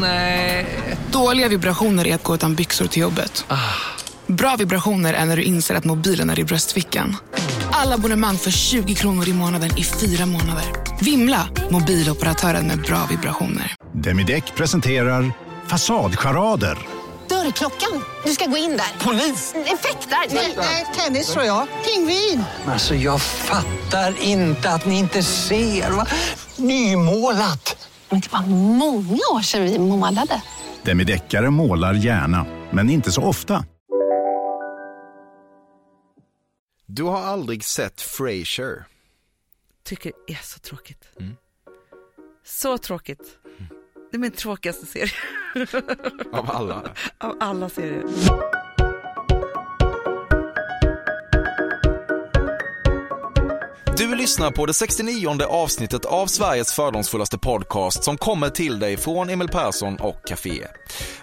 Nej. Dåliga vibrationer är att gå utan byxor till jobbet. Bra vibrationer är när du inser att mobilen är i bröstfickan. Alla abonnemang för 20 kronor i månaden i fyra månader. Vimla! Mobiloperatören med bra vibrationer. Demideck presenterar Fasadcharader. Dörrklockan. Du ska gå in där. Polis? Effektar? Nej, tennis tror jag. Pingvin. Alltså jag fattar inte att ni inte ser. Va? Nymålat. Men det var många år sedan vi målade. Demideckare målar gärna, men inte så ofta. Du har aldrig sett Frasier? Tycker det är så tråkigt. Så tråkigt. Det är min tråkigaste serie. Av alla? Av alla serier. Du lyssnar på det 69 avsnittet av Sveriges fördomsfullaste podcast som kommer till dig från Emil Persson och Café.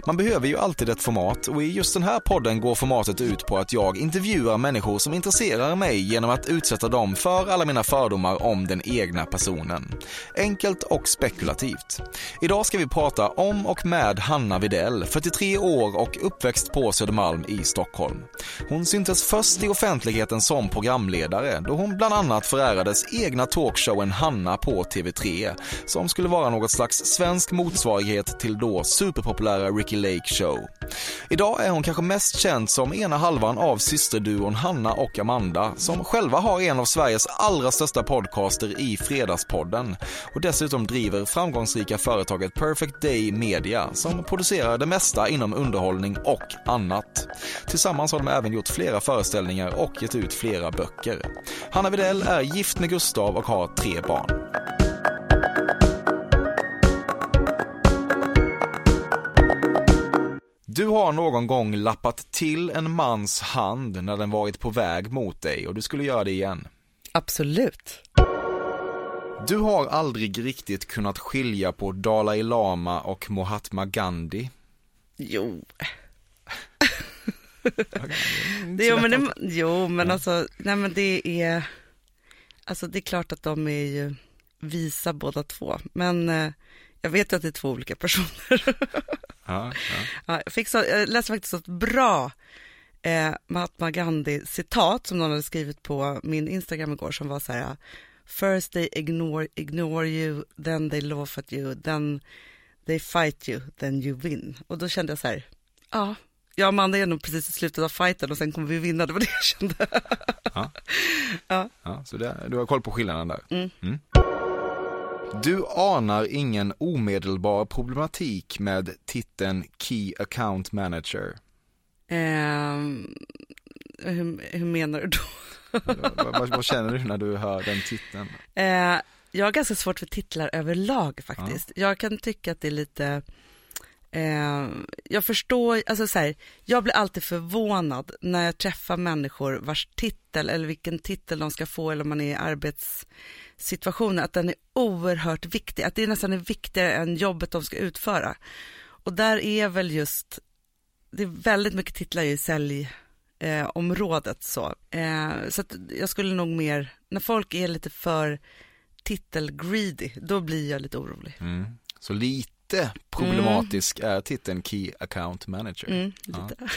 Man behöver ju alltid ett format och i just den här podden går formatet ut på att jag intervjuar människor som intresserar mig genom att utsätta dem för alla mina fördomar om den egna personen. Enkelt och spekulativt. Idag ska vi prata om och med Hanna Videll, 43 år och uppväxt på Södermalm i Stockholm. Hon syntes först i offentligheten som programledare då hon bland annat förärades egna talkshowen Hanna på TV3 som skulle vara något slags svensk motsvarighet till då superpopulära Ricky Lake Show. Idag är hon kanske mest känd som ena halvan av systerduon Hanna och Amanda som själva har en av Sveriges allra största podcaster i Fredagspodden och dessutom driver framgångsrika företaget Perfect Day Media som producerar det mesta inom underhållning och annat. Tillsammans har de även gjort flera föreställningar och gett ut flera böcker. Hanna Videll är gift med Gustav och har tre barn. Du har någon gång lappat till en mans hand när den varit på väg mot dig och du skulle göra det igen. Absolut. Du har aldrig riktigt kunnat skilja på Dalai Lama och Mahatma Gandhi. Jo. det, jo, men det, jo, men alltså, nej men det är, alltså det är klart att de är ju visa båda två, men eh, jag vet att det är två olika personer. Ja, ja. Ja, jag, fick så, jag läste faktiskt ett bra eh, Mahatma Gandhi-citat som någon hade skrivit på min Instagram igår som var så här First they ignore, ignore you, then they laugh at you, then they fight you, then you win. Och då kände jag så här, ja, jag och Amanda är nog precis i slutet av fighten och sen kommer vi vinna, det var det jag kände. Ja. Ja. Ja, så det, du har koll på skillnaden där. Mm. Du anar ingen omedelbar problematik med titeln Key Account Manager. Ehm, hur, hur menar du då? vad, vad, vad känner du när du hör den titeln? Eh, jag har ganska svårt för titlar överlag faktiskt. Jag kan tycka att det är lite, eh, jag förstår, alltså så här, jag blir alltid förvånad när jag träffar människor vars titel eller vilken titel de ska få eller om man är i arbetssituationer, att den är oerhört viktig, att det nästan är viktigare än jobbet de ska utföra. Och där är väl just, det är väldigt mycket titlar i säljområdet eh, så. Eh, så att jag skulle nog mer, när folk är lite för titel-greedy, då blir jag lite orolig. Mm. Så lite problematisk är titeln Key Account Manager. Mm, Ja. lite.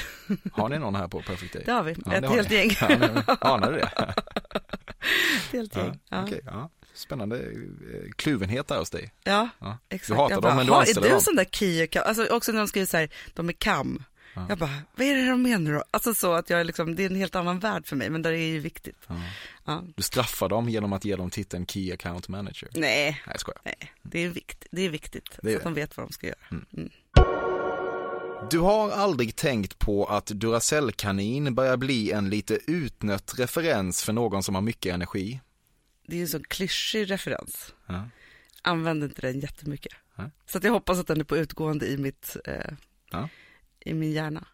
Har ni någon här på Perfect Day? Det har vi, Ja, ett helt gäng. Ja, anar det? Ett helt gäng. Ja, okej, ja. Spännande eh, kluvenhet där hos dig. ja exakt. Du hatar jag dem, bara, men du "Ha, anställer Är du dem." sån där key account? Alltså också när de skriver så här, de är kam. Ja. Jag bara, vad är det de menar då? Alltså så att jag är liksom, det är en helt annan värld för mig, men det är ju viktigt. Ja. Ja. Du straffar dem genom att ge dem titeln Key Account Manager. Nej, Nej, jag nej, det är, vikt, det är viktigt Det är att det. de vet vad de ska göra. Du har aldrig tänkt på att Duracell-kanin börjar bli en lite utnött referens för någon som har mycket energi? Det är ju en sån klyschig referens. Ja. Använder inte den jättemycket. Nej. Så att jag hoppas att den är på utgående i mitt, eh, Ja. I min hjärna.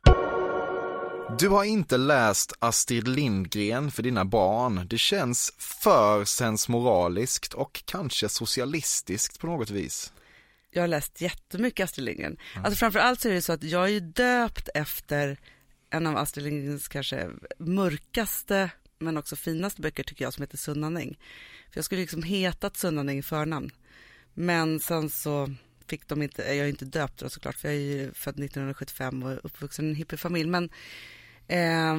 Du har inte läst Astrid Lindgren för dina barn. Det känns för sensmoraliskt och kanske socialistiskt på något vis. Jag har läst jättemycket Astrid Lindgren. Alltså framförallt så är det så att jag är döpt efter en av Astrid Lindgrens kanske mörkaste men också finaste böcker tycker jag som heter Sunnaning. För jag skulle liksom hetat Sunnaning i förnamn. Men sen så fick de inte, jag är inte döpt då såklart för jag är ju född 1975 och uppvuxen i en hippiefamilj men eh,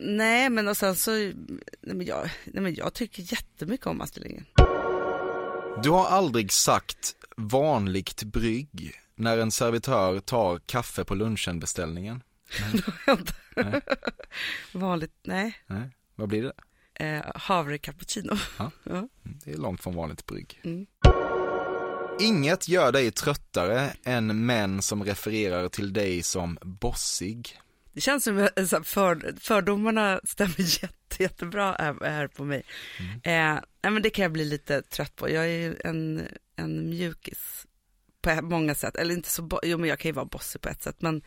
nej men och sen så, nej men, jag, nej men jag tycker jättemycket om Astrid Lindgren. Du har aldrig sagt vanligt brygg när en servitör tar kaffe på lunchen-beställningen? Nej. Vanligt, nej. Nej. Vad blir det? Eh, havre cappuccino. Ja. Ja. Det är långt från vanligt brygg. Mm. Inget gör dig tröttare än män som refererar till dig som bossig. Det känns som att så här, för, fördomarna stämmer jätte, jättebra här, här på mig. Eh, nej, men det kan jag bli lite trött på. Jag är ju en, en mjukis på många sätt. Eller inte så, jo men jag kan ju vara bossig på ett sätt, men,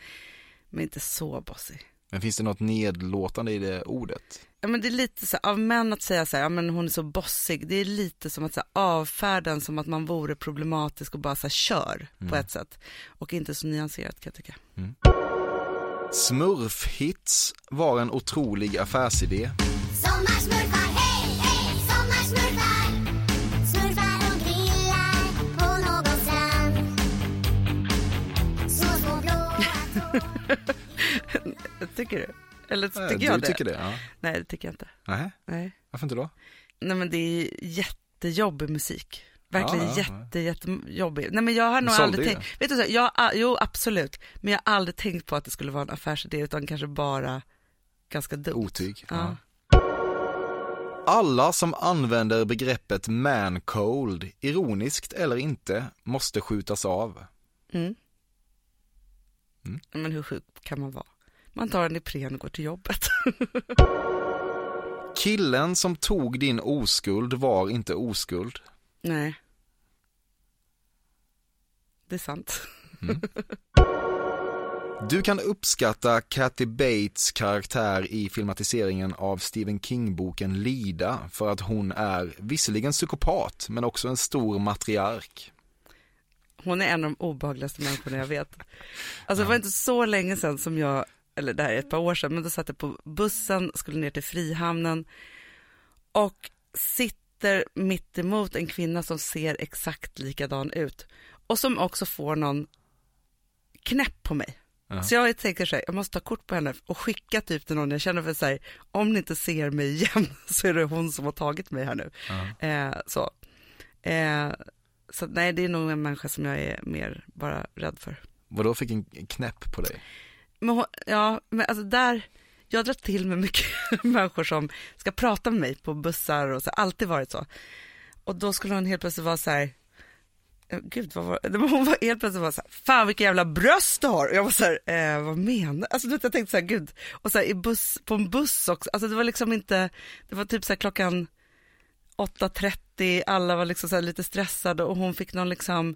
men inte så bossig. Men finns det något nedlåtande i det ordet? Ja, men det är lite så här, av män att säga så här, ja, men hon är så bossig, det är lite som att så här, avfärda en som att man vore problematisk och bara så här, kör på ett sätt. Och inte så nyanserat kan jag tycka. Smurfhits var en otrolig affärsidé. Sommarsmurfar, hej, hej, sommarsmurfar Smurfar och grillar på någon strand Små, små blåa Tycker du? Eller tycker du jag det? tycker det? Ja. Nej, det tycker jag inte. Nej, Nej. varför inte då? Nej men det är jättejobbig musik. Verkligen Ja, ja, jätte, jättejobbig. Nej men jag har nog aldrig tänkt, vet du så, jag, jo absolut, men jag har aldrig tänkt på att det skulle vara en affärsidé utan kanske bara ganska dumt. Otyg. Ja. Alla som använder begreppet man-cold, ironiskt eller inte, måste skjutas av. Mm. Mm. Men hur sjuk kan man vara? Man tar en Ipren och går till jobbet. Killen som tog din oskuld var inte oskuld. Nej. Det är sant. Du kan uppskatta Kathy Bates karaktär i filmatiseringen av Stephen King-boken Lida för att hon är visserligen psykopat men också en stor matriark. Hon är en av de obehagligaste människorna jag vet. Alltså det var inte så länge sedan som jag, eller det här är ett par år sedan, men då satt jag på bussen, skulle ner till Frihamnen och sitter mitt emot en kvinna som ser exakt likadan ut och som också får någon knäpp på mig. Så jag tänker så här, jag måste ta kort på henne och skicka typ till någon jag känner för så här, om ni inte ser mig igen så är det hon som har tagit mig här nu. Eh, så. Eh, så nej, det är nog en människa som jag är mer bara rädd för. Vadå fick en knäpp på dig? Men hon, ja, men alltså där, jag drar till med mycket människor som ska prata med mig på bussar och så, alltid varit så. Och då skulle hon helt plötsligt vara så här, gud vad var det? Hon var helt plötsligt var så här, fan vilka jävla bröst du har. Och jag var så här, eh, vad menar Alltså du vet, jag tänkte så här, gud. Och så här, i buss, på en buss också, alltså det var liksom inte, det var typ så här klockan 8.30, alla var liksom så här lite stressade och hon fick någon liksom,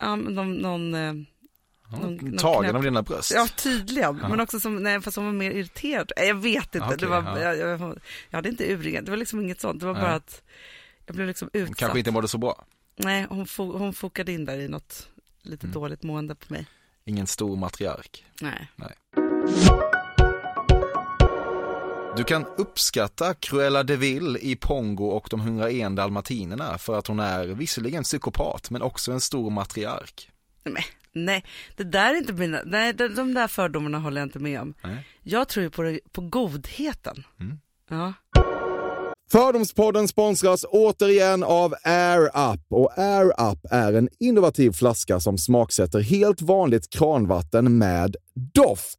ja någon, någon eh, någon- någon Tagen knäpp. av dina bröst? Ja tydligen, men också som, nej fast hon var mer irriterad. Nej, Jag vet inte, Okej, det var, ja. jag, jag, jag hade inte urringat, det var liksom inget sånt, det var Nej. bara att jag blev liksom utsatt. Kanske inte mådde så bra. Nej, hon, fo, hon fokade in där i något lite Mm. dåligt mående på mig. Ingen stor matriark. Nej. Du kan uppskatta Cruella de Vil i Pongo och de 101 dalmatinerna för att hon är visserligen psykopat men också en stor matriark. Nej, nej, det där är inte mina, nej de, de där fördomarna håller jag inte med om. Nej. Jag tror ju på, på godheten. Mm. Ja. Fördomspodden sponsras återigen av Air Up. Och Air Up är en innovativ flaska som smaksätter helt vanligt kranvatten med doft.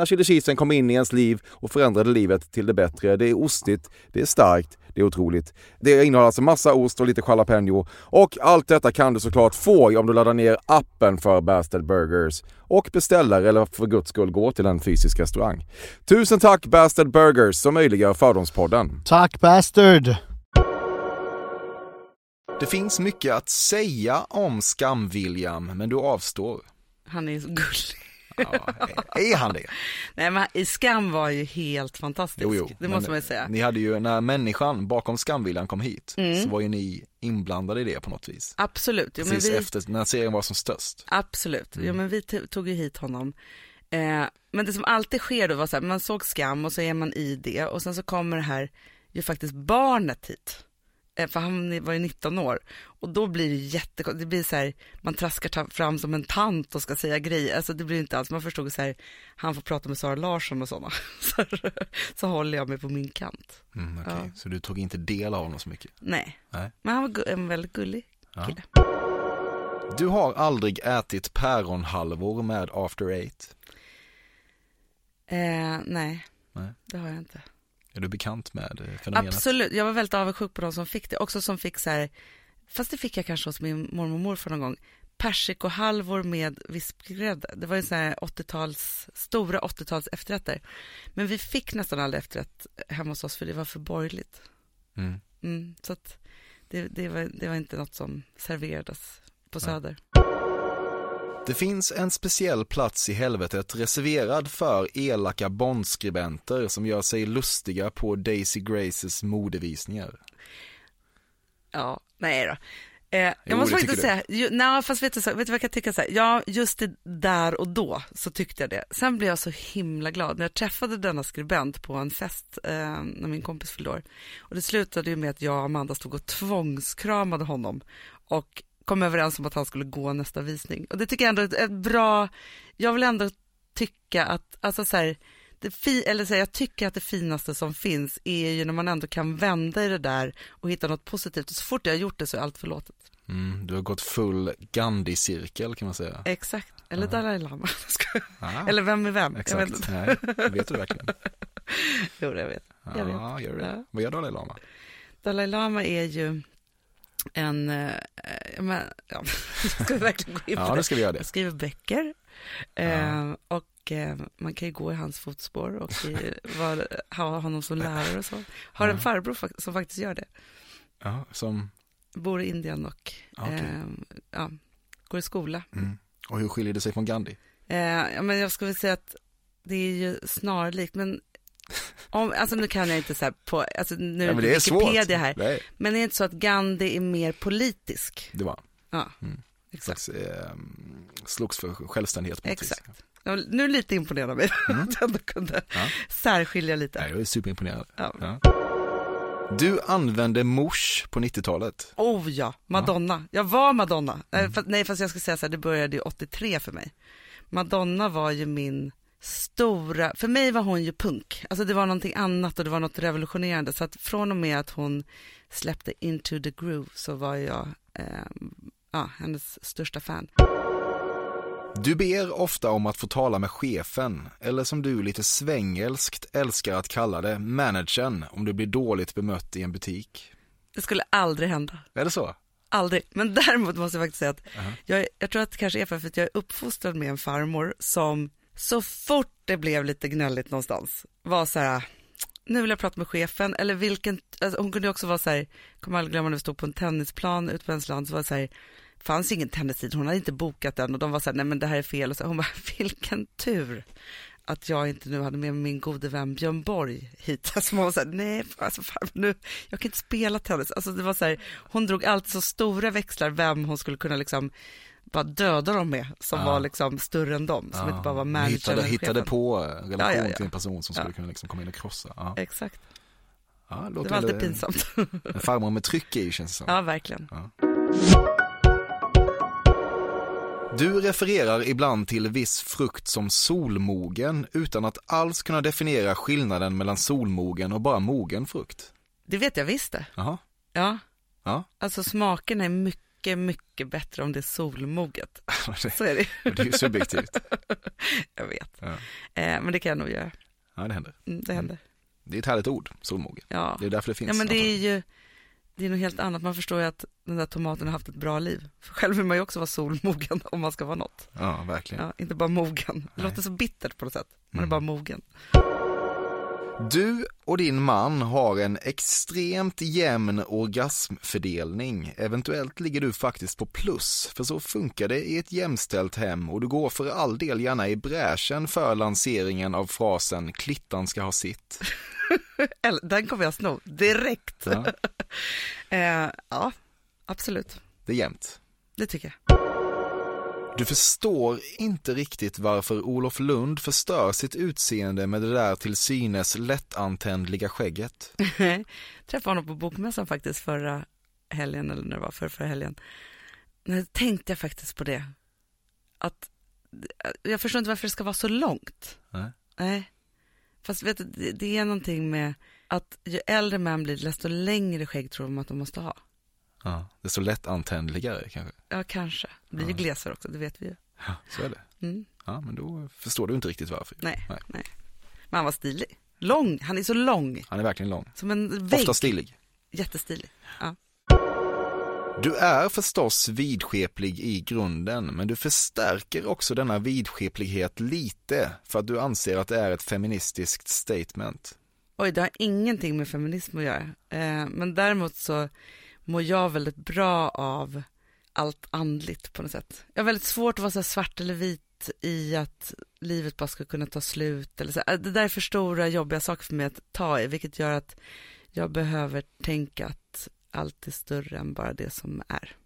när chili cheesen kom in i ens liv och förändrade livet till det bättre. Det är ostigt, det är starkt, det är otroligt. Det innehåller alltså massa ost och lite jalapeno. Och allt detta kan du såklart få om du laddar ner appen för Bastard Burgers och beställer eller för guds skull går till en fysisk restaurang. Tusen tack Bastard Burgers som möjliggör Fördomspodden. Tack Bastard! Det finns mycket att säga om Skam-William, men du avstår. Han är så gullig. Ja, är han det? Nej men i Skam var ju helt fantastisk, Jo, jo. det måste man ju säga. Ni hade ju, när människan bakom Skam-William kom hit, Mm. så var ju ni inblandade i det på något vis. Absolut, jo, men Precis vi, efter, när serien var som störst. absolut. Mm. Jo, men vi tog ju hit honom. Eh, men det som alltid sker då var så här, man såg Skam och så är man i det och sen så kommer det här ju faktiskt barnet hit. Eh, För han var ju 19 år och då blir det jättekonstigt. Det blir så här, man traskar fram som en tant och ska säga grejer. Alltså det blir inte alls, man förstod så här, han får prata med Sara Larsson och sådana. Så, så håller jag mig på min kant. Mm, okej. Ja. Så du tog inte del av honom så mycket? Nej, Nej. men han var en väldigt gullig Ja. kille. Du har aldrig ätit päronhalvor med after eight? Eh, nej, Nej. det har jag inte. Är du bekant med eh, fenomenet? Absolut, jag var väldigt avundsjuk på de som fick det. Också som fick så här, fast det fick jag kanske hos min mormor och morfar någon gång, persikohalvor med vispgrädde. Det var ju så här 80-tals, stora 80-tals efterrätter. Men vi fick nästan aldrig efterrätt hemma hos oss för det var för borgerligt. Mm. Mm, så att det, det, var, det var inte något som serverades på Söder. Det finns en speciell plats i helvetet reserverad för elaka bondskribenter som gör sig lustiga på Daisy Graces modevisningar. Ja, nej då. Eh, jag Jo, måste faktiskt säga, ju, nej, fast vet du, så, vet du vad jag kan tycka så här, ja just det där och då så tyckte jag det. Sen blev jag så himla glad när jag träffade denna skribent på en fest eh, när min kompis fyllde år. Och det slutade ju med att jag och Amanda stod och tvångskramade honom och kom överens om att han skulle gå nästa visning. Och det tycker jag ändå är ett bra, jag vill ändå tycka att, alltså så här, det fi, eller så här, jag tycker att det finaste som finns är ju när man ändå kan vända i det där och hitta något positivt. Och så fort jag har gjort det så är allt förlåtet. Mm, du har gått full Gandhi-cirkel kan man säga. Exakt, eller Dalai Lama. Ah, eller vem är vem? Jag vet Exakt, inte. nej, vet du verkligen? Jo, jag vet. Jag vet. Ja, gör det. Ja. Vad gör Dalai Lama? Dalai Lama är ju en, eh, ja, men, ja, ska vi verkligen gå in på Ja, det? ska vi göra det. Jag skriver böcker eh, och eh, man kan ju gå i hans fotspår och i, var, ha honom som lärare och så. Har en Ja. farbror fak- som faktiskt gör det. Ja, som, Bor i Indien och Okej. eh, ja, går i skola. mm. Och hur skiljer det sig från Gandhi? Eh, ja, men jag skulle säga att det är ju snarlikt, men om, alltså nu kan jag inte så här på, alltså nu Ja, är men det är svårt. Wikipedia här, Nej, men är det inte så att Gandhi är mer politisk? det var Ja, Mm. exakt. slags, eh, slogs för självständighet på något vis. Exakt. Jag, var- nu lite imponerad av mig Mm. att jag ändå kunde Ja. särskilja lite. Nej, jag är superimponerad. Ja. Ja. Du använde mors på 90-talet. Oh ja, Madonna. Jag var Madonna. Fast, nej, fast jag ska säga så här, det började ju 83 för mig. Madonna var ju min stora, för mig var hon ju punk. Alltså det var någonting annat och det var något revolutionerande. Så att från och med att hon släppte Into the Groove så var jag eh, ja, hennes största fan. Du ber ofta om att få tala med chefen, eller som du lite svängelskt älskar att kalla det, managern, om du blir dåligt bemött i en butik. Det skulle aldrig hända. Är det så? Aldrig. Men däremot måste jag faktiskt säga att jag, jag tror att det kanske är för att jag är uppfostrad med en farmor som så fort det blev lite gnälligt någonstans var så här, nu vill jag prata med chefen eller vilken, alltså hon kunde också vara så här, kommer aldrig glömma när vi stod på en tennisplan ute på Ensland så var det så här, fanns ingen tennistid, hon hade inte bokat den och de var så här, nej men det här är fel och så, hon bara, vilken tur att jag inte nu hade med mig min gode vän Björn Borg hit. Alltså man var så här, nej, alltså fan, nu, jag kan inte spela tennis. Alltså det var så här, hon drog alltid så stora växlar vem hon skulle kunna liksom bara döda dem med, som Ja. var liksom större än dem, som inte bara var manager hittade, hittade på relation Ja, ja, ja. till en person som skulle Ja. kunna liksom komma in och krossa. Ja. Exakt, Ja, det var alltid eh, pinsamt. En farmor med tryck i känns det som. ja, verkligen. Du refererar ibland till viss frukt som solmogen utan att alls kunna definiera skillnaden mellan solmogen och bara mogen frukt. Det vet jag visst det. Ja, Ja, alltså smaken är mycket, mycket bättre om det är solmoget. det, Så är det. det är ju subjektivt. Jag vet. Ja. Eh, men det kan jag nog göra. Ja, det händer. Mm, det händer. Det är ett härligt ord, solmogen. Ja. Det är därför det finns. Ja men det är ju, det är något helt annat. Man förstår ju att den där tomaten har haft ett bra liv. För själv vill man ju också vara solmogen om man ska vara något. Ja, verkligen. Ja, inte bara mogen. Det Nej. låter så bittert på något sätt. Man är Mm. bara mogen. Du och din man har en extremt jämn orgasmfördelning. Eventuellt ligger du faktiskt på plus, för så funkar det i ett jämställt hem och du går för all del gärna i bräschen för lanseringen av frasen klittan ska ha sitt. Den kommer jag sno direkt. Ja, eh, ja, absolut. det är jämnt. Det tycker jag. Du förstår inte riktigt varför Olof Lund förstör sitt utseende med det där till synes lättantändliga skägget. Träffade honom på bokmässan faktiskt förra helgen, eller när det var, förra, förra helgen. Nu tänkte jag faktiskt på det. Att, jag förstår inte varför det ska vara så långt. Nej. Nej. Fast vet du, det, är någonting med att ju äldre man blir, desto längre skägg tror de att de måste ha. Ja, det är så lättantändligare kanske. Ja, kanske. Det blir ju Ja. glesare också, det vet vi ju. Ja, så är det. Mm. Ja, men då förstår du inte riktigt varför. Nej, Nej. nej. Men han var stilig. Lång, han är så lång. Han är verkligen lång. Som en vägg. Ofta stilig. Jättestilig. Ja. Du är förstås vidskeplig i grunden, men du förstärker också denna vidskeplighet lite för att du anser att det är ett feministiskt statement. Oj, det har ingenting med feminism att göra. Eh, men däremot så mår jag väldigt bra av allt andligt på något sätt. Jag har väldigt svårt att vara så här svart eller vit i att livet bara ska kunna ta slut. Eller så. Det där är för stora jobbiga saker för mig att ta i, vilket gör att jag behöver tänka att allt är större än bara det som är.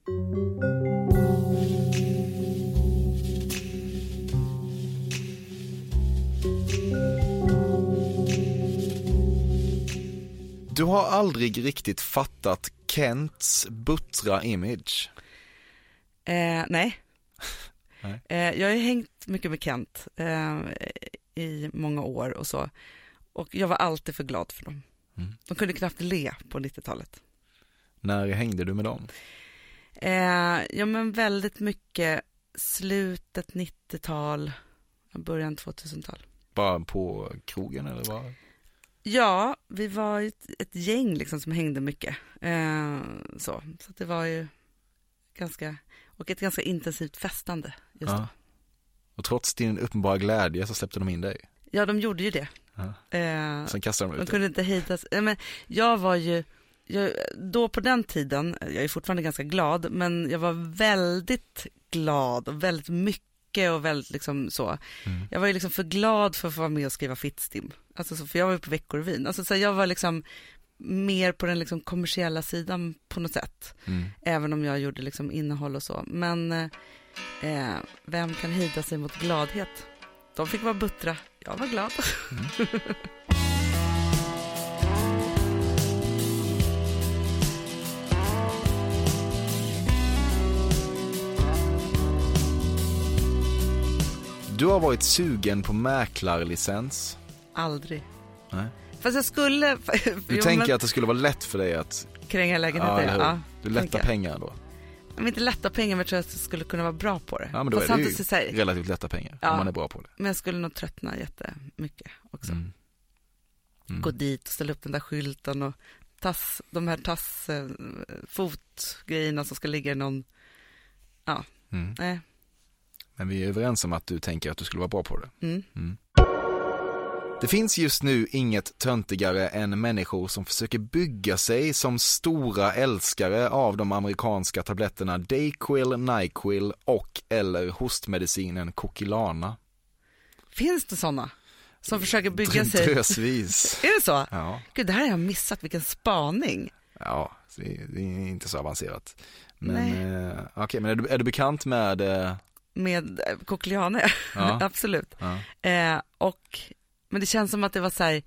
Du har aldrig riktigt fattat Kents buttra image. Eh, nej. Nej. Eh, jag har ju hängt mycket med Kent eh, i många år och så. Och jag var alltid för glad för dem. Mm. De kunde knappt le på 90-talet. När hängde du med dem? Eh, ja men väldigt mycket slutet 90-tal, början 2000-tal. Bara på krogen eller vad? Ja, vi var ett, ett gäng liksom som hängde mycket. Eh, så så det var ju ganska, och ett ganska intensivt festande just då. Ja. Och trots din uppenbara glädje så släppte de in dig. Ja, de gjorde ju det. Ja. Eh, Sen kastade de de ut dig. kunde inte hejda sig. Eh, Men jag var ju, jag, då på den tiden, jag är fortfarande ganska glad, men jag var väldigt glad och väldigt mycket och väldigt liksom så. Mm. Jag var ju liksom för glad för att få vara med och skriva Fittstim. Alltså så, för jag var ju på Veckorevyn. Alltså så jag var liksom mer på den liksom kommersiella sidan på något sätt. Mm. Även om jag gjorde liksom innehåll och så. Men eh, eh, vem kan hejda sig mot gladhet? De fick vara buttra, jag var glad. Du har varit sugen på mäklarlicens. Aldrig. Nej. Fast jag skulle... Du tänker men- att det skulle vara lätt för dig att, Kränga ja, lägenheter, ja. hur? Du lättar pengar då. Men inte lätta pengar, men jag tror att jag skulle kunna vara bra på det. Ja men då Fast är det ju så här- relativt lätta pengar Ja. om man är bra på det. Men jag skulle nog tröttna jättemycket också. Mm. Mm. Gå dit och ställa upp den där skylten och tass, de här tass, eh, fotgrejerna som ska ligga i någon, ja, Mm. nej. Men vi är överens om att du tänker att du skulle vara bra på det. Mm. Det finns just nu inget töntigare än människor som försöker bygga sig som stora älskare av de amerikanska tabletterna Dayquil, Nyquil och eller hostmedicinen Kokilana. Finns det sådana som försöker bygga sig? Drösvis. Är det så? Ja, Gud, det här har jag missat, vilken spaning. ja det, är inte så avancerat. Men, Nej. eh, okej, men är du, är du bekant med, eh, Med eh, Cochleane, Ja. absolut. ja, Eh, och, men det känns som att det var så här,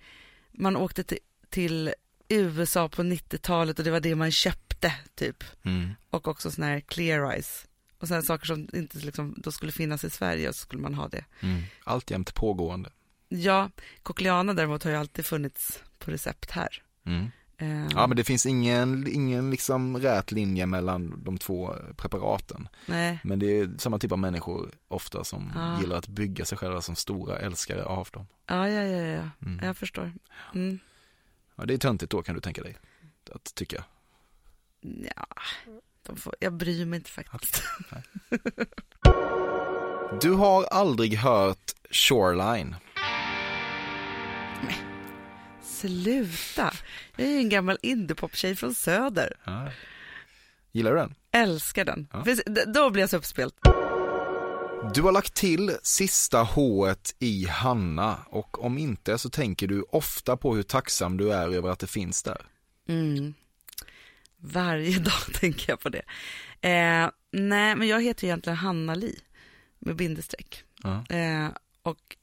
man åkte till, till USA på 90-talet och det var det man köpte typ. mm, Och också sådana här clear eyes. Och sen saker som inte liksom, då skulle finnas i Sverige och så skulle man ha det. mm, alltjämt pågående. Ja, Cochleana däremot har ju alltid funnits på recept här. Mm. Eh, Ja men det finns ingen, ingen liksom rät linje mellan de två preparaten. Nej, Men det är samma typ av människor ofta som Ah. gillar att bygga sig själva som stora älskare av dem. ja, ja, ja, ja. Mm. jag förstår. Mm. Ja, det är töntigt då kan du tänka dig att tycka. Ja, de får, jag bryr mig inte faktiskt. Du har aldrig hört Shoreline. Sluta, jag är ju en gammal indiepop-tjej från Söder. Ja. Gillar du den? Älskar den. Ja. Då blir jag så uppspelt. Du har lagt till sista h i Hanna och om inte så tänker du ofta på hur tacksam du är över att det finns där. Mm. Varje dag tänker jag på det. Eh, nej, men jag heter egentligen Hanna Li. med bindestreck. Ja. Eh, och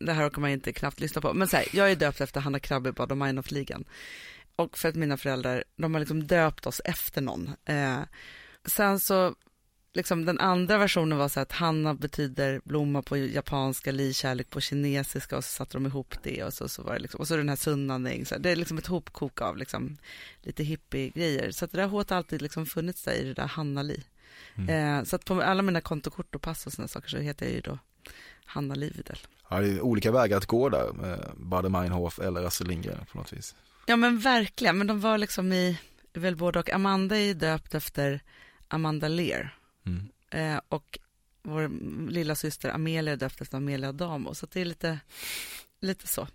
det här orkar man inte knappt lyssna på. Men så här, jag är döpt efter Hanna Krabbe i Bad och Meinhof-ligan. Och för att mina föräldrar, de har liksom döpt oss efter någon. Eh, sen så, liksom den andra versionen var så att Hanna betyder blomma på japanska, li kärlek på kinesiska och så satte de ihop det och så, så var det liksom, och så den här Sunnaning, så här, det är liksom ett hopkok av liksom lite hippie-grejer. Så att det där H har alltid liksom funnits där i det där Hanna-li. Eh, så att på alla mina kontokort och pass och sådana saker så heter jag ju då Hanna Lividel. Ja, det är olika vägar att gå där, med Baader Meinhof eller Astrid Lindgren på något vis. Ja men verkligen, men de var liksom i, väl både och. Amanda är döpt efter Amanda Lear Mm. eh, och vår lilla syster Amelia är döpt efter Amelia Damo, så det är lite, lite så.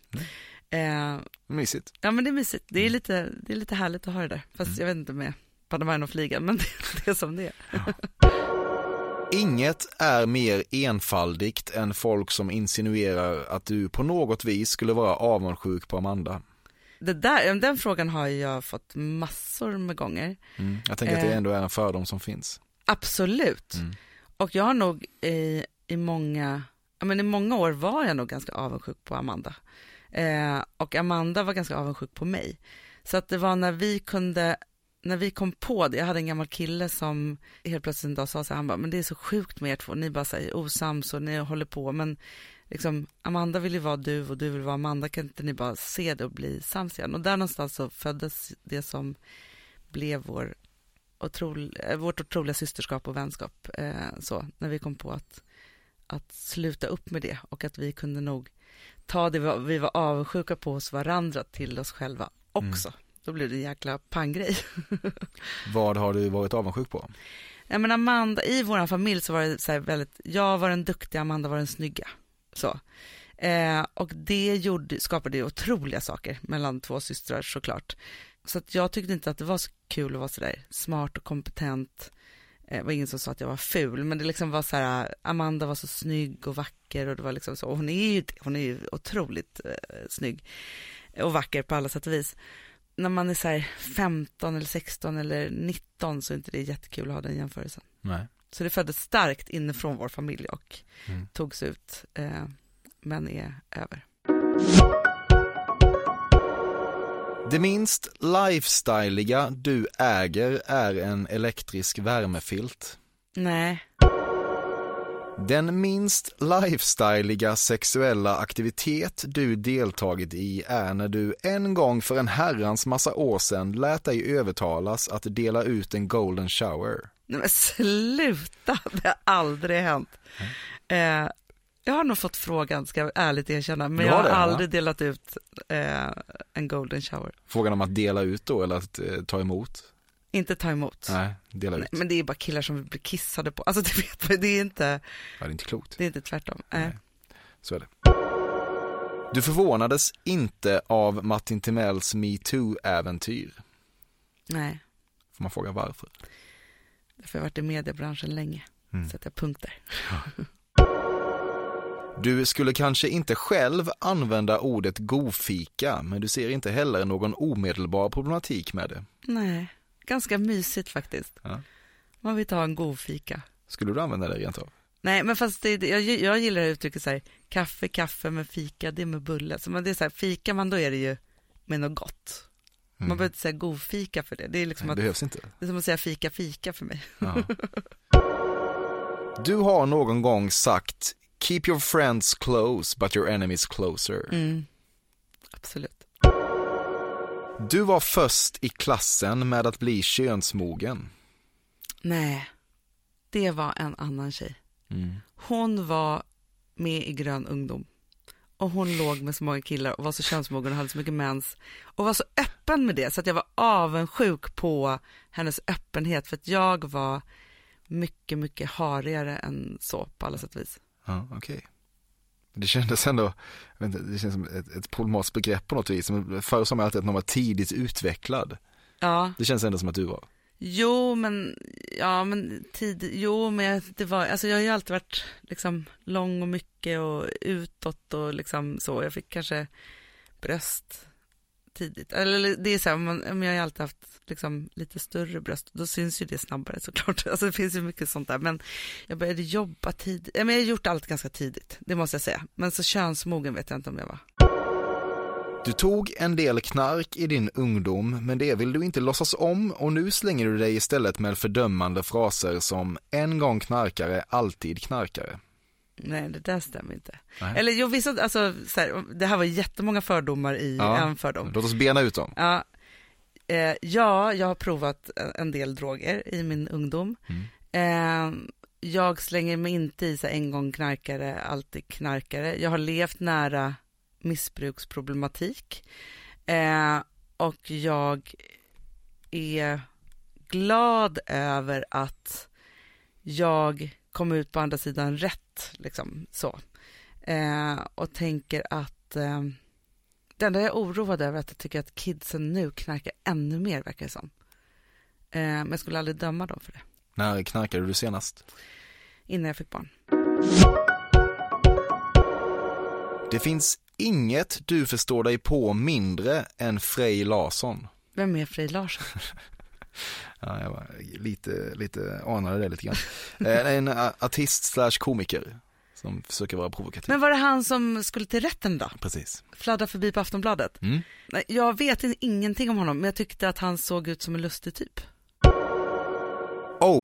Eh, Mysigt. ja men det är mysigt, det är lite, det är lite härligt att ha det där, fast jag vet inte med Baader-Meinhof-ligan, men det, det är som det är. Inget är mer enfaldigt än folk som insinuerar att du på något vis skulle vara avundsjuk på Amanda. Det där, den frågan har jag fått massor med gånger. Mm. Jag tänker att det Eh. ändå är en fördom som finns. Absolut. Mm. Och jag har nog i, i många, men i många år var jag nog ganska avundsjuk på Amanda. Eh, och Amanda var ganska avundsjuk på mig. Så att det var när vi kunde, när vi kom på det, jag hade en gammal kille som helt plötsligt en dag sa så här, han bara, men det är så sjukt med er två, ni bara säger osams och ni håller på, men liksom Amanda vill ju vara du och du vill vara Amanda, kan inte ni bara se det och bli sams igen? Och där någonstans så föddes det som blev vår otrol, eh, vårt otroliga systerskap och vänskap. Eh, så, när vi kom på att, att sluta upp med det och att vi kunde nog ta det vi var, avundsjuka på hos varandra till oss själva också. Då blev det en jäkla panggrej. Vad har du varit avundsjuk på? Ja, men Amanda, i vår familj så var det så här väldigt, jag var den duktiga, Amanda var den snygga. Så. Eh, och det gjorde, skapade ju otroliga saker mellan två systrar såklart. Så att jag tyckte inte att det var så kul att vara sådär smart och kompetent. Eh, det var ingen som sa att jag var ful, men det liksom var så här, Amanda var så snygg och vacker och det var liksom så, och hon är ju, hon är ju otroligt eh, snygg och vacker på alla sätt och vis. När man är så här 15 eller 16 eller 19 så är inte det jättekul att ha den jämförelsen. Nej. Så det föddes starkt inifrån vår familj och Mm. togs ut, eh, men är över. Det minst lifestyliga du äger är en elektrisk värmefilt. Nej, Den minst lifestyliga sexuella aktivitet du deltagit i är när du en gång för en herrans massa år sedan lät dig övertalas att dela ut en golden shower. Nej men sluta, det har aldrig hänt. Eh, jag har nog fått frågan, ska jag ärligt erkänna, men jag har va? aldrig delat ut eh, en golden shower. Frågan om att dela ut då eller att eh, ta emot? Inte ta emot. Nej, dela ut. Nej, men det är bara killar som vill bli kissade på. Alltså det vet man, det är inte, Ja, det är inte klokt. det är inte tvärtom. Eh. Så är det. Du förvånades inte av Martin Timells metoo-äventyr. Nej, Får man fråga varför? för jag har varit i mediebranschen länge. Mm. Sätter punkter. Du skulle kanske inte själv använda ordet godfika, men du ser inte heller någon omedelbar problematik med det. Nej, ganska mysigt faktiskt. Ja. Man vill ta en god fika. Skulle du använda det rent av? Nej, men fast det, jag, jag gillar uttrycket så här, kaffe, kaffe med fika, det är med bulle. Så man, det är så här, fikar man då är det ju med något gott. Man behöver inte säga god fika för det. Det är liksom Det att, behövs inte. det är som att säga fika, fika för mig. Ja. Du har någon gång sagt Keep your friends close but your enemies closer. Mm. Absolut. Du var först i klassen med att bli könsmogen. Nej, det var en annan tjej. Mm. Hon var med i Grön ungdom. Och hon låg med så många killar och var så könsmogen och hade så mycket mens. Och var så öppen med det så att jag var avundsjuk på hennes öppenhet. För att jag var mycket, mycket harigare än så på alla sätt och vis. Ja, okej. Det kändes ändå, inte, det känns som ett, ett problematiskt begrepp på något vis. Förr sa man alltid att någon var tidigt utvecklad. Ja, Det känns ändå som att du var. jo men, ja men tid, jo men det var, alltså jag har ju alltid varit liksom lång och mycket och utåt och liksom så. Jag fick kanske bröst tidigt. Eller det är så här, man, jag har ju alltid haft liksom, lite större bröst, då syns ju det snabbare såklart. Alltså det finns ju mycket sånt där. Men jag började jobba tidigt. Jag har gjort allt ganska tidigt, det måste jag säga. Men så könsmogen vet jag inte om jag var. Du tog en del knark i din ungdom, men det vill du inte låtsas om och nu slänger du dig istället med fördömande fraser som en gång knarkare, alltid knarkare. Nej, det där stämmer inte. Nej. Eller jo, vissa, alltså, så här, det här var jättemånga fördomar i Ja. en fördom. Låt oss bena ut dem. Ja, eh, ja, jag har provat en- del droger i min ungdom. Eh, jag slänger mig inte i så en gång knarkare, alltid knarkare. Jag har levt nära missbruksproblematik. Eh, och jag är glad över att jag kom ut på andra sidan rätt, liksom så. Eh, och tänker att eh, det enda jag är oroad över är att jag tycker att kidsen nu knarkar ännu mer, verkar det som. Eh, men jag skulle aldrig döma dem för det, När knarkade du senast? innan jag fick barn. Det finns inget du förstår dig på mindre än Frej Larsson. Vem är Frej Larsson? Ja, jag var lite, lite anade det lite grann. Eh, En artist slash komiker som försöker vara provokativ. Men var det han som skulle till rätten då? Precis. Fladdra förbi på Aftonbladet? Mm. Jag vet ingenting om honom, men jag tyckte att han såg ut som en lustig typ. Oh.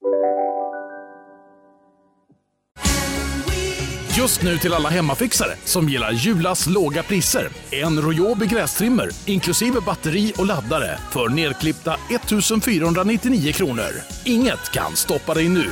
Just nu till alla hemmafixare som gillar Julas låga priser. En Royobi grästrimmer inklusive batteri och laddare för nedklippta 1 499 kronor. Inget kan stoppa dig nu.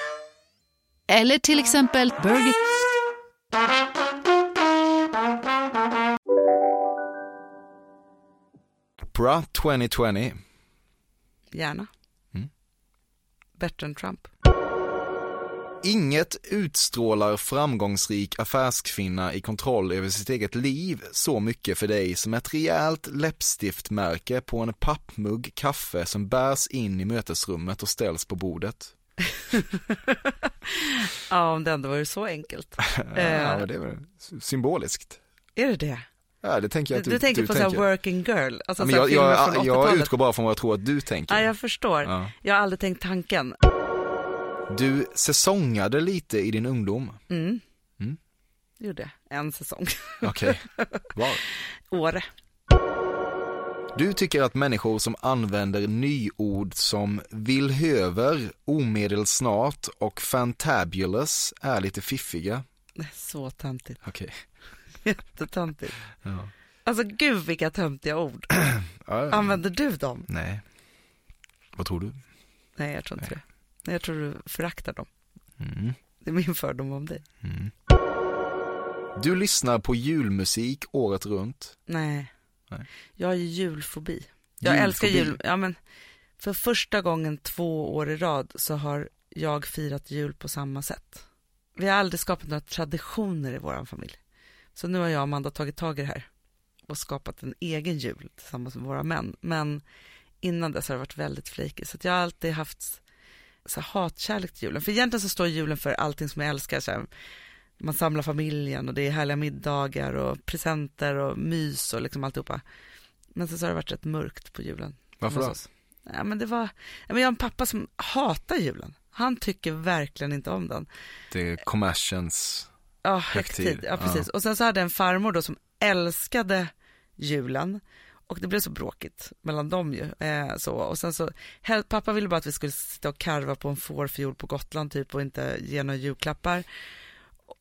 eller till exempel Burger... Opera 2020. Gärna. Mm. Bättre än Trump. Inget utstrålar framgångsrik affärskvinna i kontroll över sitt eget liv så mycket för dig som ett rejält läppstiftmärke på en pappmugg kaffe som bärs in i mötesrummet och ställs på bordet. Ja, om det ändå vore så enkelt. Ja, Eh, det är väl symboliskt. är det det? Ja, det tänker jag att Du, du, tänker du på så här working girl, alltså Ja, jag, jag, jag 80-talet. utgår bara från vad jag tror att du tänker. Ja, jag förstår. Ja. Jag har aldrig tänkt tanken. Du säsongade lite i din ungdom. Mm. Mm. Gjorde. En säsong. Okej, var? Åre. Du tycker att människor som använder nyord som villhöver, omedelsnart och fantabulous är lite fiffiga. Det är så töntigt. Okej. Jättetöntigt. Ja. Alltså gud vilka töntiga ord. Ja. Använder du dem? Nej. Vad tror du? Nej, jag tror inte det. Nej, jag tror du föraktar dem. Mm. Det är min fördom om dig. Mm. Du lyssnar på julmusik året runt. Nej. Nej. Jag har ju julfobi. Jag älskar jul. Ja, men för första gången två år i rad så har jag firat jul på samma sätt. Vi har aldrig skapat några traditioner i vår familj. Så nu har jag och Amanda tagit tag i det här och skapat en egen jul tillsammans med våra män. Men innan dess har det varit väldigt flaky. Så jag har alltid haft så hatkärlek till julen. För egentligen så står julen för allting som jag älskar. Så här, man samlar familjen och det är härliga middagar och presenter och mys och liksom alltihopa. Men sen så har det varit rätt mörkt på julen. Varför då? Ja, men det var, ja, men jag har en pappa som hatar julen. Han tycker verkligen inte om den. Det är kommersens Ja, högtid. högtid. Ja, precis. Och sen så hade jag en farmor då som älskade julen. Och det blev så bråkigt mellan dem ju. Eh, så. Och sen så, pappa ville bara att vi skulle sitta och karva på en fårfjol på Gotland typ och inte ge några julklappar.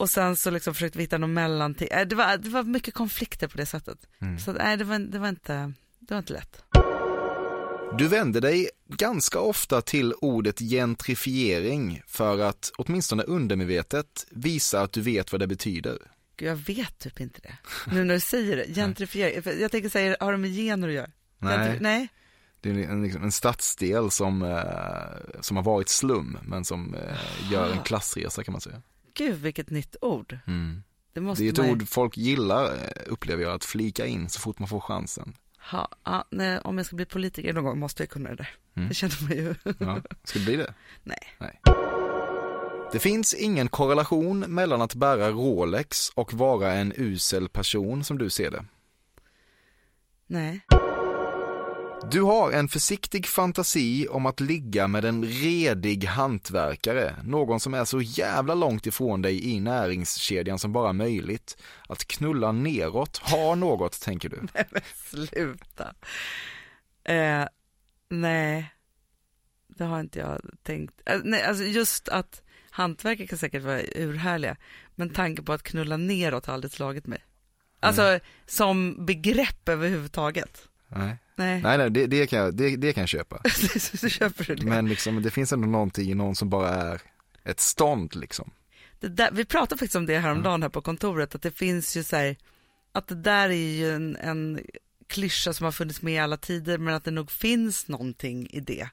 Och sen så liksom försökte vi hitta någon mellanting. Eh, det, var, det var mycket konflikter på det sättet. Mm. Så nej, det var, det, var inte, det var inte lätt. Du vänder dig ganska ofta till ordet gentrifiering för att, åtminstone undermedvetet, visa att du vet vad det betyder. Gud, jag vet typ inte det. Nu när du säger det, gentrifiering. Jag tänker säga, har det med gener att göra? Nej. Nej. Det är en, liksom en stadsdel som, eh, som har varit slum men som eh, gör en klassresa kan man säga. Gud, vilket nytt ord. Mm. Det Det är ett man ord folk gillar eh, upplever jag, att flika in så fort man får chansen. Ha, ja, nej, om jag ska bli politiker någon gång måste jag kunna det där. Mm. Det känner man ju. Ja. Ska det bli det? Nej. Nej. Det finns ingen korrelation mellan att bära Rolex och vara en usel person som du ser det. Nej. Du har en försiktig fantasi om att ligga med en redig hantverkare, någon som är så jävla långt ifrån dig i näringskedjan som bara möjligt. Att knulla neråt har något, tänker du. Nej men sluta. Eh, nej, det har inte jag tänkt. Eh, nej, alltså just att hantverkare kan säkert vara urhärliga, men tanken på att knulla neråt har aldrig slagit mig. Alltså som begrepp överhuvudtaget. Nej, Nej, nej, nej det, det, kan jag, det, det kan jag köpa. så köper du det. Men liksom, det finns ändå någonting i någon som bara är ett stånd liksom. det där, vi pratade faktiskt om det häromdagen här på kontoret, att det finns ju så här, att det där är ju en, en klyscha som har funnits med i alla tider, men att det nog finns någonting i det.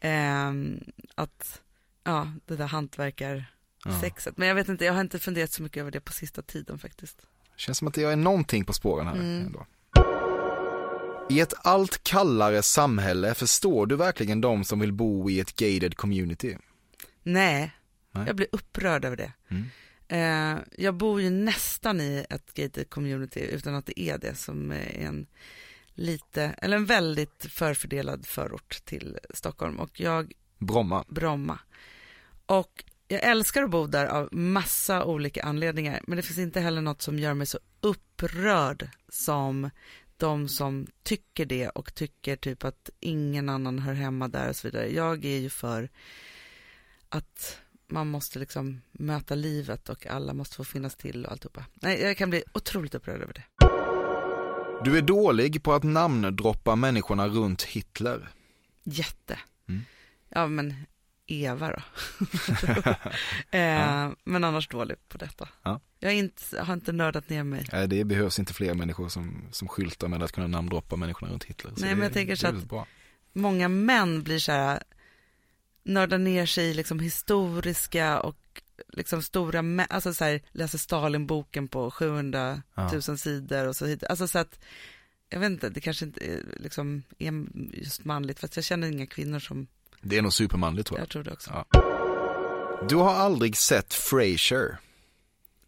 Ehm, att, ja, det där hantverkarsexet. Men jag vet inte, jag har inte funderat så mycket över det på sista tiden faktiskt. Känns som att jag är någonting på spåren här Mm. ändå. I ett allt kallare samhälle förstår du verkligen de som vill bo i ett gated community? Nej, Nej. jag blir upprörd över det. Mm. Eh, jag bor ju nästan i ett gated community utan att det är det som är en lite, eller en väldigt förfördelad förort till Stockholm och jag, Bromma. Bromma. Och jag älskar att bo där av massa olika anledningar men det finns inte heller något som gör mig så upprörd som de som tycker det och tycker typ att ingen annan hör hemma där och så vidare. Jag är ju för att man måste liksom möta livet och alla måste få finnas till och alltihopa. Nej, jag kan bli otroligt upprörd över det. Du är dålig på att namndroppa människorna runt Hitler. Jätte. Mm. Ja, men Eva då. eh, Men annars dålig på detta. Ja. Jag har inte, har inte nördat ner mig. Nej, det behövs inte fler människor som, som skyltar med att kunna namndroppa människorna runt Hitler. Så Nej, det, men jag tänker så att- bra. Många män blir så här, nördar ner sig i liksom historiska och liksom stora, mä- alltså så här, läser Stalin-boken på 700 000 Ja. sidor och så vidare. Alltså så att, jag vet inte, det kanske inte är, liksom, är just manligt, fast jag känner inga kvinnor som, Det är nog supermanligt tror jag. jag tror det också, Ja. Du har aldrig sett Frasier.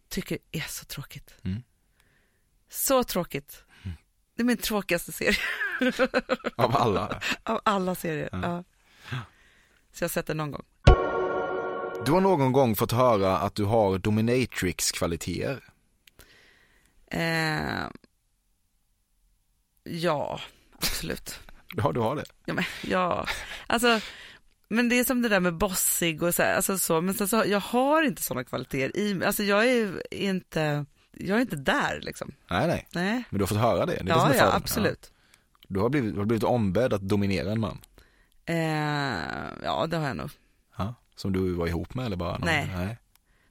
tycker är så tråkigt. Mm. Så tråkigt. Det är min tråkigaste serie. Av alla. Av alla serier, Ja. ja. Så jag har sett den någon gång. Du har någon gång fått höra att du har dominatrix-kvaliteter. Eh, ja, absolut. Ja, du har det. Ja, men, ja. Alltså, men det är som det där med bossig och så, här, alltså så, men sen så, jag har inte sådana kvaliteter i mig. Alltså jag är inte, jag är inte där liksom. Nej, nej. Nej. Men du har fått höra det. det, är Ja, ja, absolut. Ja. Du, har blivit, du har blivit ombedd att dominera en man. Eh, ja, det har jag nog. Ja. Som du var ihop med eller bara? någon- Nej. nej.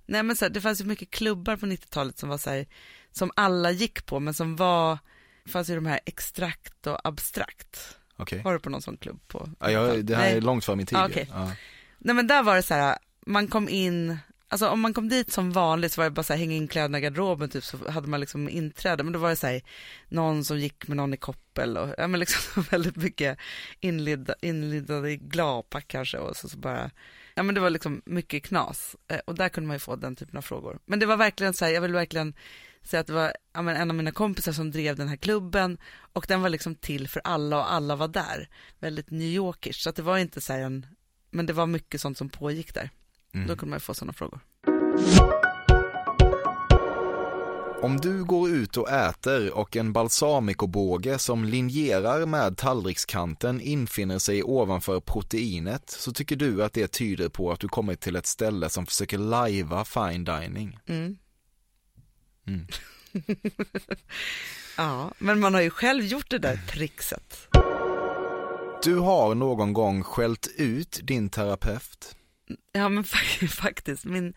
Nej men så här, det fanns ju mycket klubbar på 90-talet som var så här, som alla gick på, men som var, det fanns ju de här extrakt och abstrakt. Okej. Var du på någon sån klubb på? Ja, jag, det här Nej. är långt före min tid. Ja. okej. Ja. Nej men där var det så här, man kom in, alltså om man kom dit som vanligt så var det bara så här, hänga in kläderna i garderoben typ så hade man liksom inträde, men då var det så här, någon som gick med någon i koppel och ja men liksom väldigt mycket inlidda, i gladpack kanske och så, så bara, ja men det var liksom mycket knas Eh, och där kunde man ju få den typen av frågor. Men det var verkligen så här, jag vill verkligen säga att det var ja, men en av mina kompisar som drev den här klubben och den var liksom till för alla och alla var där. Väldigt New Yorkish, så att det var inte så här en, men det var mycket sånt som pågick där. Mm. Då kunde man ju få sådana frågor. Om du går ut och äter och en balsamicobåge som linjerar med tallrikskanten infinner sig ovanför proteinet så tycker du att det tyder på att du kommit till ett ställe som försöker lajva fine dining. Mm. Mm. Ja, men man har ju själv gjort det där trixet. Du har någon gång skällt ut din terapeut. Ja men fa- faktiskt, min,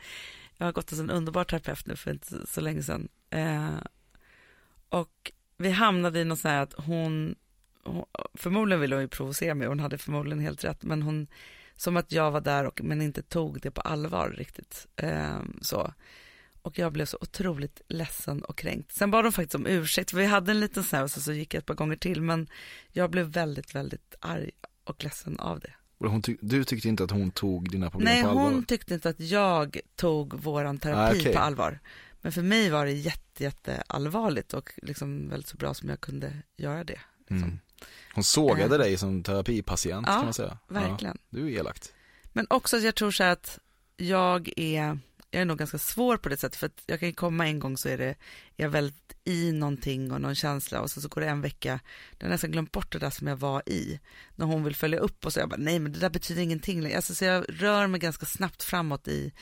jag har gått hos en underbar terapeut nu för inte så länge sedan. Eh, och vi hamnade i något så här att hon, hon, förmodligen ville hon ju provocera mig, hon hade förmodligen helt rätt, men hon, som att jag var där och, men inte tog det på allvar riktigt. Eh, så. Och jag blev så otroligt ledsen och kränkt. Sen bad de faktiskt om ursäkt, för vi hade en liten sån här och så, så gick jag ett par gånger till, men jag blev väldigt, väldigt arg och ledsen av det. Och hon ty- du tyckte inte att hon tog dina problem Nej, på allvar? hon tyckte inte att jag tog våran terapi Ah, okej. på allvar. Men för mig var det jätte, jätte allvarligt och liksom väldigt så bra som jag kunde göra det. Mm. Hon sågade Eh. dig som terapipatient Ja, kan man säga. verkligen. Ja, du är elakt. Men också att jag tror så här att jag är, jag är nog ganska svår på det sättet för att jag kan ju komma en gång så är det, jag väldigt i någonting och någon känsla och så, så går det en vecka, jag har nästan glömt bort det där som jag var i. När hon vill följa upp och så jag bara, nej men det där betyder ingenting längre. Alltså, så jag rör mig ganska snabbt framåt i,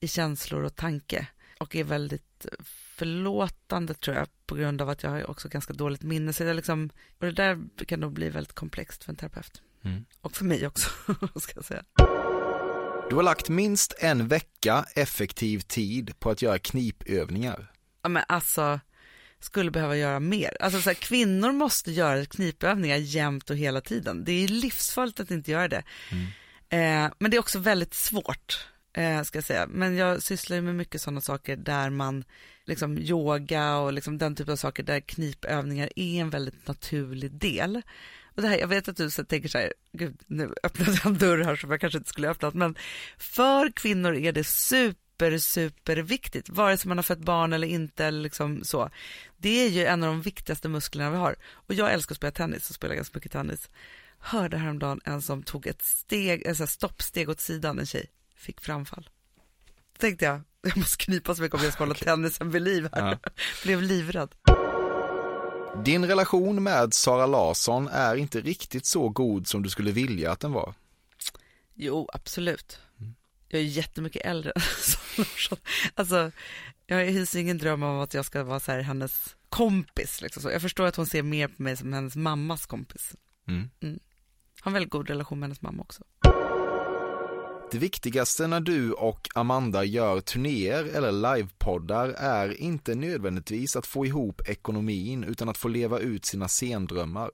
i känslor och tanke och är väldigt förlåtande tror jag på grund av att jag har också ganska dåligt minne. Så jag liksom, och det där kan nog bli väldigt komplext för en terapeut. Mm. Och för mig också, ska jag säga. Du har lagt minst en vecka effektiv tid på att göra knipövningar. Ja men alltså, skulle behöva göra mer. Alltså så här, kvinnor måste göra knipövningar jämt och hela tiden. Det är livsfarligt att inte göra det. Eh, men det är också väldigt svårt, eh, ska jag säga. Men jag sysslar ju med mycket sådana saker där man, liksom yoga och liksom den typen av saker där knipövningar är en väldigt naturlig del. Och det här, jag vet att du så tänker så här, gud nu öppnade jag en dörr här som jag kanske inte skulle ha öppnat, men för kvinnor är det super, super viktigt, vare sig man har fött barn eller inte eller liksom så. Det är ju en av de viktigaste musklerna vi har. Och jag älskar att spela tennis och spelar ganska mycket tennis. Hörde häromdagen en som tog ett steg, en sån här stoppsteg åt sidan, en tjej, fick framfall. Tänkte jag, jag måste knipa så mycket om jag ska hålla tennisen vid liv här. Blev livrädd. Din relation med Sara Larsson är inte riktigt så god som du skulle vilja att den var. Jo, absolut. Jag är jättemycket äldre än. Alltså, jag hyser ingen dröm om att jag ska vara så här hennes kompis. Liksom så. Jag förstår att hon ser mer på mig som hennes mammas kompis. Mm. Mm. Har en väldigt god relation med hennes mamma också. Det viktigaste när du och Amanda gör turnéer eller livepoddar är inte nödvändigtvis att få ihop ekonomin utan att få leva ut sina scendrömmar.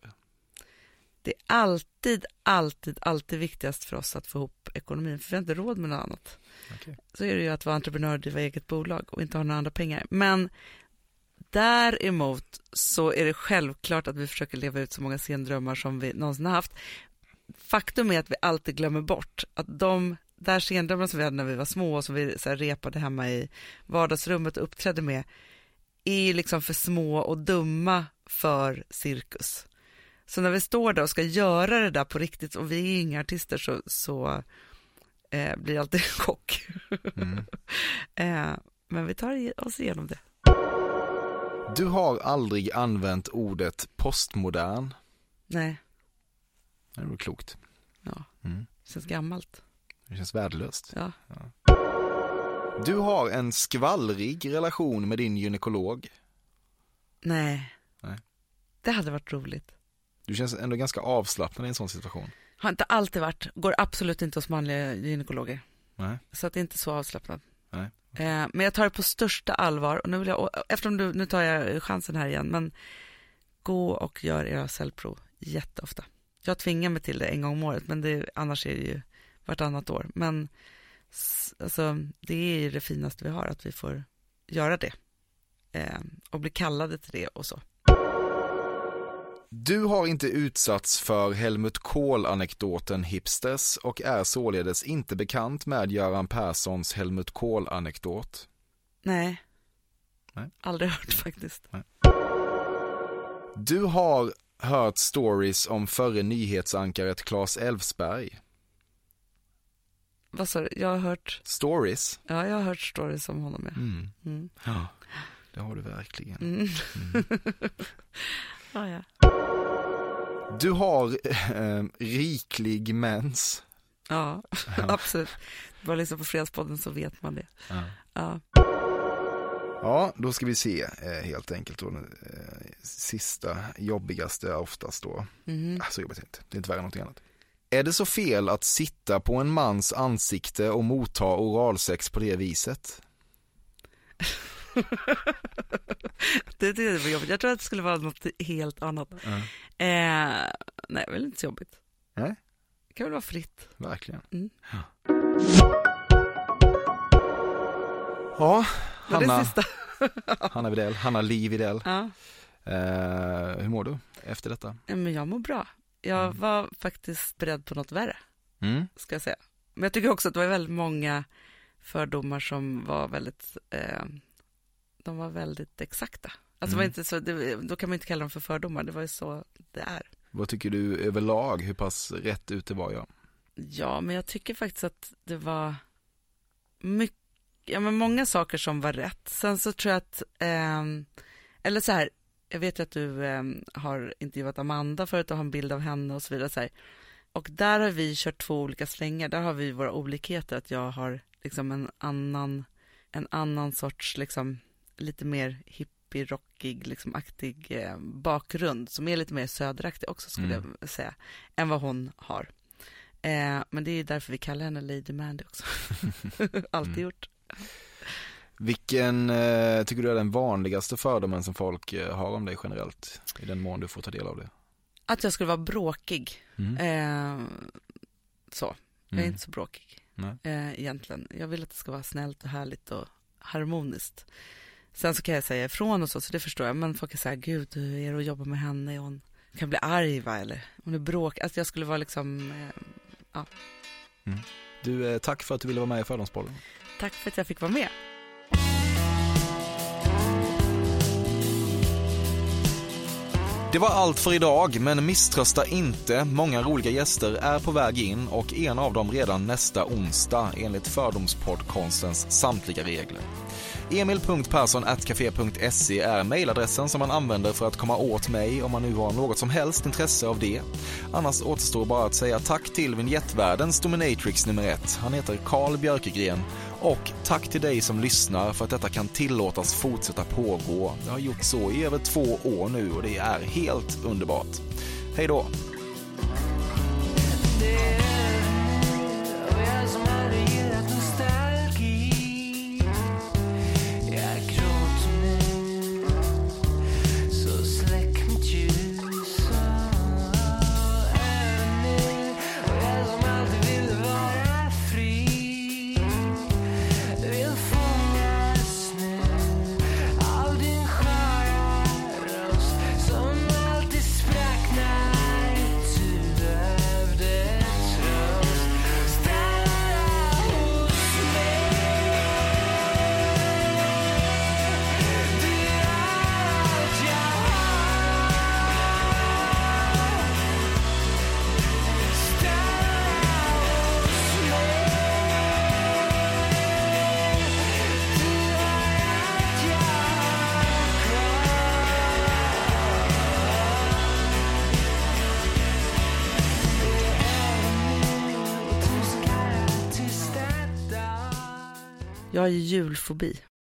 Det är alltid, alltid, alltid viktigast för oss att få ihop ekonomin, för vi har inte råd med något annat. Okej. Så är det ju att vara entreprenör och driva eget bolag och inte ha några andra pengar. Men däremot så är det självklart att vi försöker leva ut så många scendrömmar som vi någonsin har haft. Faktum är att vi alltid glömmer bort att de där scendrömmarna som vi hade när vi var små och som vi så här repade hemma i vardagsrummet och uppträdde med är ju liksom för små och dumma för cirkus. Så när vi står där och ska göra det där på riktigt och vi är inga artister så, så eh, blir det alltid en chock. eh, men vi tar oss igenom det. Du har aldrig använt ordet postmodern. Nej, Det är väl klokt. ja, Mm. det känns gammalt. Det känns värdelöst. Ja. Du har en skvallrig relation med din gynekolog. Nej. Nej. Det hade varit roligt. Du känns ändå ganska avslappnad i en sån situation. Har inte alltid varit, går absolut inte hos manliga gynekologer. Nej. Så att det är inte så avslappnat. Nej. Eh, men jag tar det på största allvar och nu vill jag, eftersom du, nu tar jag chansen här igen, men gå och gör era cellprov jätteofta. Jag tvingar mig till det en gång om året, men det, annars är det ju vartannat år. Men alltså, det är ju det finaste vi har, att vi får göra det. Eh, och bli kallade till det och så. Du har inte utsatts för Helmut Kohl-anekdoten Hipsters och är således inte bekant med Göran Perssons Helmut Kohl-anekdot. Nej. Nej. Aldrig hört faktiskt. Du har hört stories om förre nyhetsankaret Claes Elfsberg. Vad sa du? Jag har hört, Stories? ja jag har hört stories om honom ja. Mm. Mm. Ja, det har du verkligen. Mm. ja, ja. Du har eh, riklig mens. Ja, Ja. absolut. Bara lyssna på Fredagspodden så vet man det. Ja. Ja. Ja, då ska vi se eh, helt enkelt då, eh, sista jobbigaste oftast då. Mhm. Ah, så jobbigt inte, det är inte värre än någonting annat. Är det så fel att sitta på en mans ansikte och motta oralsex på det viset? det jag var jobbigt. Jag tror att det skulle vara något helt annat. Eh, nej, väl inte så jobbigt. Nej. Det kan väl vara fritt. Verkligen. Mm. Ja. Ja, det Hanna? Hanna Widell, Hanna Li Widell. Ja. Eh, hur mår du efter detta? Ja, Men jag mår bra. Jag var faktiskt beredd på något värre, Mm. ska jag säga. Men jag tycker också att det var väldigt många fördomar som var väldigt, eh, de var väldigt exakta. Alltså det var Mm. inte så, det, då kan man inte kalla dem för fördomar, det var ju så det är. Vad tycker du överlag, hur pass rätt ute var jag? Ja, men jag tycker faktiskt att det var mycket, ja men många saker som var rätt. Sen så tror jag att, ehm, eller så här, jag vet ju att du ehm, har intervjuat Amanda förut och har en bild av henne och så vidare. Så. Och där har vi kört två olika slängar, där har vi våra olikheter, att jag har liksom en annan, en annan sorts, liksom lite mer hippie-rockig, liksom aktig eh, bakgrund, som är lite mer söderaktig också skulle Mm. jag säga, än vad hon har. Eh, men det är därför vi kallar henne Lady Mandy också. Alltid Mm. gjort. Vilken eh, tycker du är den vanligaste fördomen som folk eh, har om dig generellt? I den mån du får ta del av det. Att jag skulle vara bråkig. Mm. Eh, så. Jag är Mm. inte så bråkig eh, egentligen. Jag vill att det ska vara snällt och härligt och harmoniskt. Sen så kan jag säga ifrån och så, så det förstår jag. Men folk kan säga, gud, hur är det att jobba med henne? Hon kan bli arg, va? Eller hon är bråkig. Alltså jag skulle vara liksom, eh, ja. Mm. Du, eh, tack för att du ville vara med i Fördomspodden. Tack för att jag fick vara med. Det var allt för idag, men misströsta inte. Många roliga gäster är på väg in och en av dem redan nästa onsdag enligt Fördomspoddkonstens samtliga regler. emil.perssonatcafe.se är mejladressen som man använder för att komma åt mig om man nu har något som helst intresse av det. Annars återstår bara att säga tack till vinjettvärldens dominatrix nummer ett. Han heter Carl Björkegren. Och tack till dig som lyssnar för att detta kan tillåtas fortsätta pågå. Det har gjort så i över två år nu och det är helt underbart. Hej då! Har ju julfobi.